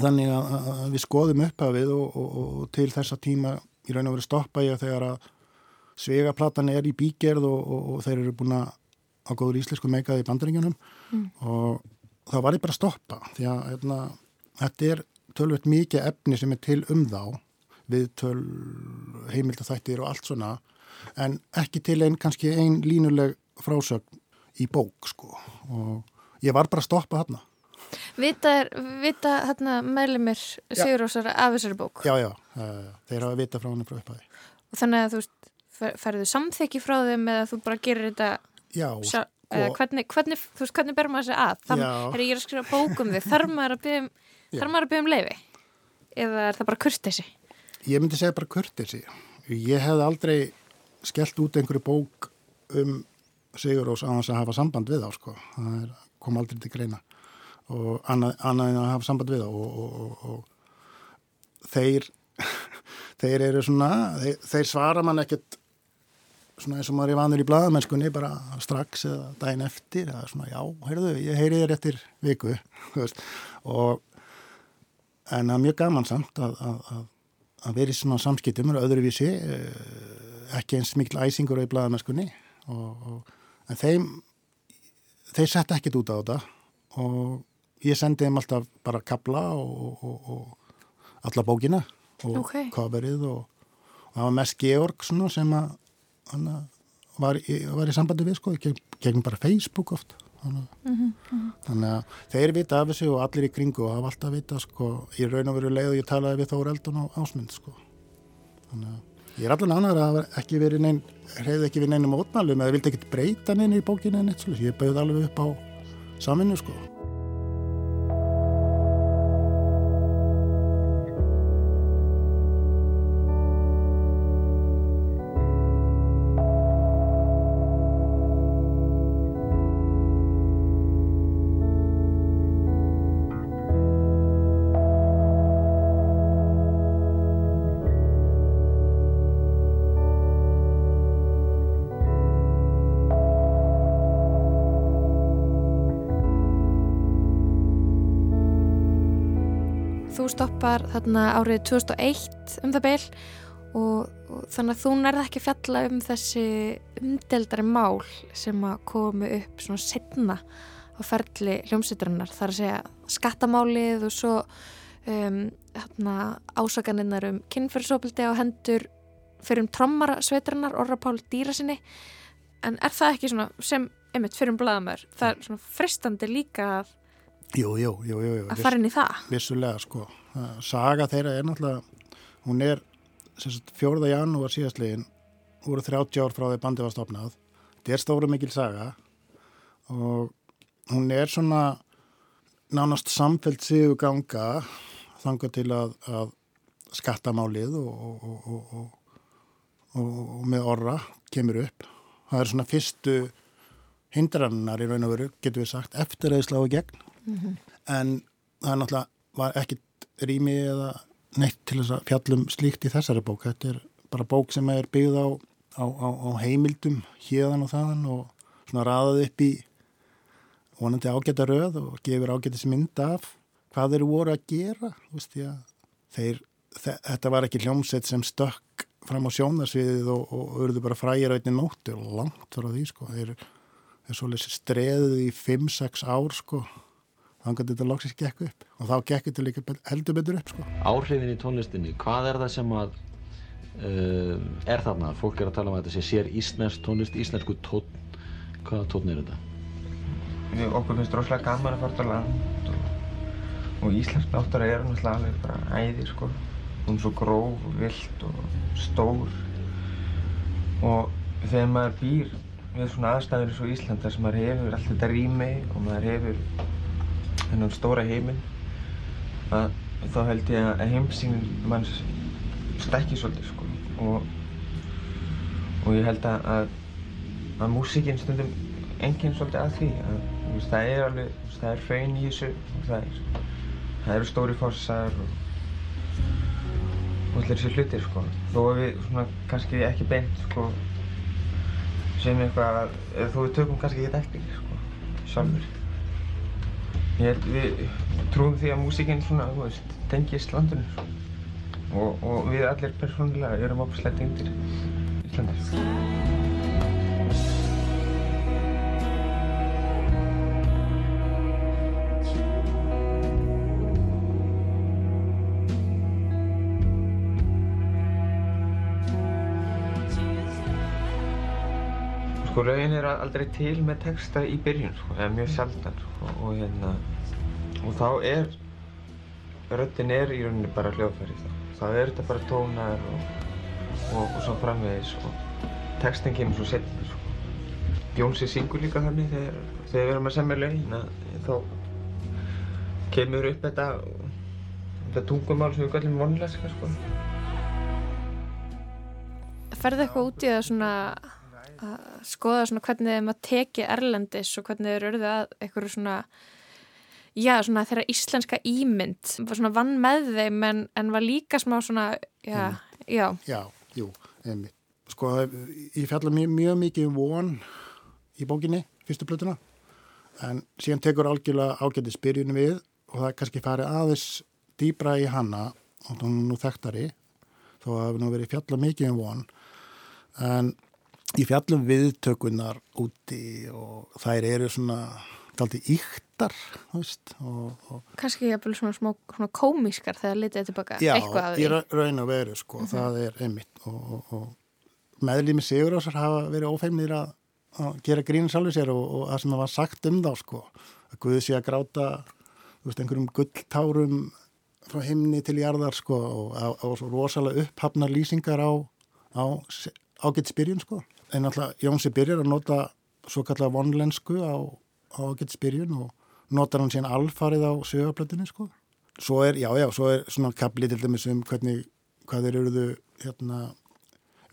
þannig að, að við skoðum upphafið og, og, og til þessa tíma í raun og veru stoppa ég þegar að svegaplatan er í bígerð og, og, og þeir eru búin að á góður íslensku meikaði í bandaringunum Mm. og þá var ég bara að stoppa því að hérna, þetta er tölvöld mikið efni sem er til um þá við töl heimildaþættir og allt svona en ekki til einn kannski einn línuleg frásögn í bók sko. Og ég var bara að stoppa þarna. Vita, vita hérna meðlumir Sigurósar af þessari bók. Já, já, uh, þeir hafa vita frá hann frá upphæði og þannig að þú ferðu samþekki frá þeim eða þú bara gerir þetta Já, sko- eða hvernig, hvernig, þú veist, hvernig ber maður sig að? Þann, Já. er ég er að skrifa bók um þig? Þarf maður að byggja að byggja um leifi eða er það bara kurtesi Ég myndi segja bara kurtesi. Ég hefði aldrei skellt út einhverju bók um Sigurós á þess að hafa samband við þá, sko. Það er, kom aldrei til greina. Og annað, annað en að hafa samband við þá og, og, og, og þeir, [laughs] þeir eru svona, þeir, þeir svara mann ekkert svona eins og maður er vanur í blaðamennskunni bara strax eða daginn eftir eða svona já, heyrðu, ég heyri þér eftir viku, [laughs] og en það er mjög gaman samt að, að, að, að vera í svona samskiptum öðruvísi eh, ekki eins mikil æsingur á í blaðamennskunni en þeim þeir setta ekkit út á þetta og ég sendi þeim alltaf bara kabla og, og, og alla bókina og Ok. coverið og, og það var mest Georg sem að var, í, var í sambandi við sko, gegn, gegn bara Facebook oft þannig, Mhm, þannig að þeir vita af þessu og allir í kringu og hafa alltaf vita sko, í raun og veru leið og ég talaði við Þór Eldon og Ásmund sko. þannig að ég er allir annar að ekki verið neinn reyði ekki við neinum mótmælum eða vildi ekkit breyta neina í bókinu en eitt svolítið, ég bauð alveg upp á samvinnu sko stoppar þarna árið 2001 um það beil og, og þannig að þú nærði ekki fjalla um þessi umdeldari mál sem að komu upp svona setna á ferli hljómsveiturinnar þar að segja skattamálið og svo um, ásakanirnar um kynferðsópildi á hendur fyrir um trommara sveiturinnar Orra Pál dýra sinni en er það ekki svona sem einmitt fyrir um blaðamör það er svona fristandi líka að, Jú, jú, jú, jú, jú. að fara inn í það Vissulega, sko. Saga þeirra er náttúrulega, hún er 4. janúar síðastlegin voru 30 ár frá því bandið var stopnað. Þetta er stóra mikil saga og hún er svona nánast samfelt sigur ganga þangað til að, að skattamálið og, og, og, og, og, og með orra kemur upp. Það er svona fyrstu hindrannar í raun og veru, getur við sagt, eftir að þið gegn Mhm. en það er náttúrulega var ekkit rými eða neitt til þess að fjallum slíkt í þessari bók. Þetta er bara bók sem er byggð á, á, á, á heimildum hérðan og þaðan og svona raðað upp í vonandi ágæta röð og gefur ágætis mynd af hvað þeir voru að gera þeir, þe þetta var ekki hljómsett sem stökk fram á sjónarsviðið og, og, urðu bara frægir auðvitað nóttu og langt frá því sko. Þeir, þeir svolítið streðið í 5-6 ár sko þannig að þetta loksist gekk upp og þá gekk þetta líka heldur betur upp sko. Áhrifin í tónlistinni, hvað er það sem að uh, er þarna? Fólk er að tala um að þetta sé sér íslensk tónlist, íslensku tónn. Hvaða tónn er þetta? Við okkur finnst rosalega gaman að fara á land og, og íslensk náttúra er náttúrulega alveg bara æði sko. Hún er svo gróf vilt og stór og þegar maður býr við svona aðstæður eins og Ísland þar sem maður hefur allt þetta rými og maður hefur þennan stóra heiminn að þá held ég að heimsýnin manns stekki svolítið sko. Og, og ég held að, að að músíkinn stundum enginn svolítið að því að þú veist, það er alveg, þú það er hraun í þessu og það er það eru stóri fossar og og allir þessi hlutir sko. Þó að við svona kannski ekki beint sko sem eitthvað að þó við tökum kannski ekki eftir sko sjálfur ég við trúum því að músíkinn svona þú veist tengist landinu sko. og, og við allir persónulega erum opslega tengdir Íslandi sko. Sko lögin er aldrei til með texta í byrjun sko, eða mjög sjaldan sko, og hérna og þá er röddin er í rauninni bara hljóðfæri þá, þá er þetta bara tónar og, og, og svo framvegis og textin kemur svo setna sko. Jónsi syngur líka þannig þegar, þegar við erum að semja lögin að þá kemur upp þetta þetta tungumál sem við kallum vonleska sko. Ferðu eitthvað út í það svona að skoða svona hvernig að teki erlendis og hvernig þeir eru að eitthvað svona já, svona þeirra íslenska ímynd var svona vann með þeim en, en var líka smá svona já, já. Já, jú, einmitt. Sko, ég fjalla mjög, mjög mikið um von í bókinni, fyrstu blötuna, en síðan tekur algjörlega ágætið spyrjunum við og það kannski farið aðeins dýbra í hanna, og hún nú þekktari, þó að hefur nú verið fjalla mikið um von, en ég fjallum viðtökunar úti og þær eru svona og, og Kannski jafnvel svona smá svona komískar þegar litið tilbaka Já, í raun og veru sko, Mhm. það er einmitt og, og, og meðlými Sigurásar hafa verið ófeimnir að, að gera grín sjálfur sér og, og það sem það var sagt um þá sko, að Guði sé að gráta veist, einhverjum gulltárum frá himni til jarðar sko og, og svo rosalega upphafnar lýsingar á, á ágætt spyrjun sko, en alltaf Jónsi byrjar að nota svo kallar vonlensku á, á ágætt spyrjun og notar hann síðan alfarið á sögablöndinni sko. Svo er, já, já, svo er svona kapli til dæmis um hvernig, hvað þeir eruðu hérna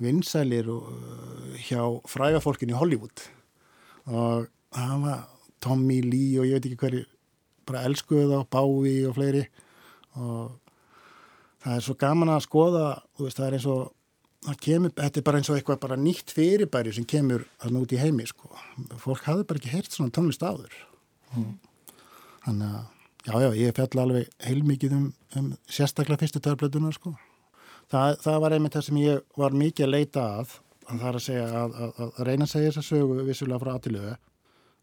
vinsælir og, uh, hjá frægafólkin í Hollywood. Og það var Tommy Lee og ég veit ekki hverju bara elskuðu þá, Bowie og fleiri. Og það er svo gaman að skoða, þú veist, það er eins og kemur, þetta er bara eins og eitthvað bara nýtt fyrirbæri sem kemur þarna út í heimi, sko. Fólk hafði bara ekki heyrt svona tónlist áður. Mm. Þannig að, já, já, ég fjalla alveg heilmikið um, um sérstaklega fyrstu törblöðunar, sko. Það, það var einmitt það sem ég var mikið að leita að, að það er að segja að, að, að reyna að segja þessa sögu vissulega frá aðtilögu,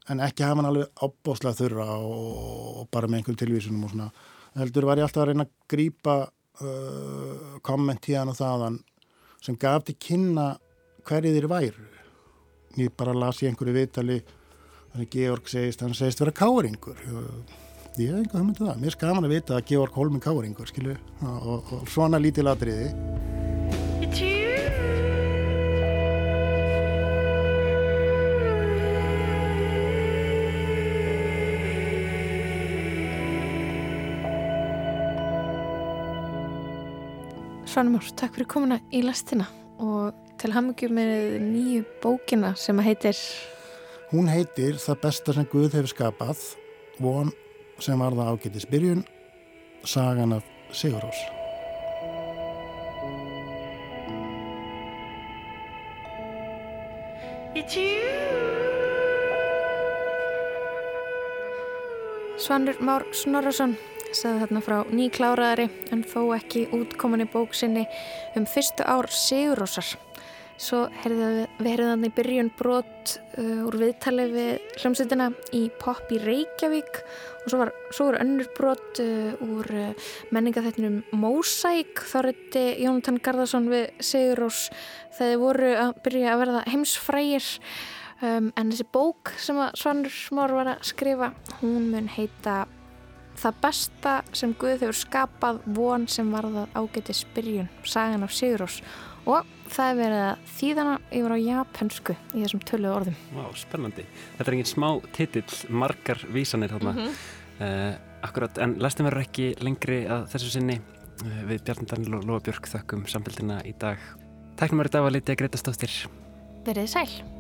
en ekki hafa hann alveg ábóðslega þurra og, og bara með einhverjum tilvísunum og svona. Heldur var ég alltaf að reyna að grípa uh, komment hérna og þaðan sem gaf til kynna hverju þeir væru. Ég bara las í einhverju viðtali þannig Georg segist, hann segist vera káringur. Ég hef einhver hugmyndið það. Mér er skaman að vita að Georg Holmin káringur, skilu, og, og, svona lítil atriði. Svanmór, takk fyrir komuna í lastina og til hamingjum með nýju bókina sem að heitir Hún heitir Það besta sem Guð hefur skapað, von sem var það ágættis byrjun, sagan af Sigurós. Svanur Már Snorrason sagði þarna frá nýkláraðari en þó ekki útkominni bók sinni um fyrstu ár Sigurósar. Svo heyrðum við verðan í byrjun brot uh, úr viðtali við hljómsveitina í Pop í Reykjavík og svo var, svo var önnur brot uh, úr uh, menningaþættinum Mosaic. Þá reytti Jónatan Garðarsson við Sigurós þegar þið voru að byrja að verða heimsfrægir um, en þessi bók sem að Svanur Már var að skrifa hún mun heita Það besta sem Guð hefur skapað von sem varðað ágætis byrjun, sagan af Sigurós og það er verið að þýðana yfir á japansku í þessum tölu orðum. Vá, spennandi. Þetta er engin smá titill, margar vísanir þarna. Mhm. uh, akkurat, en lastum verður ekki lengri að þessu sinni. Uh, við Bjarni Daniel og Lóa Björk þökkum samfélgina í dag. Tæknum verður dag að litja Greta Stóttir. Verið sæl.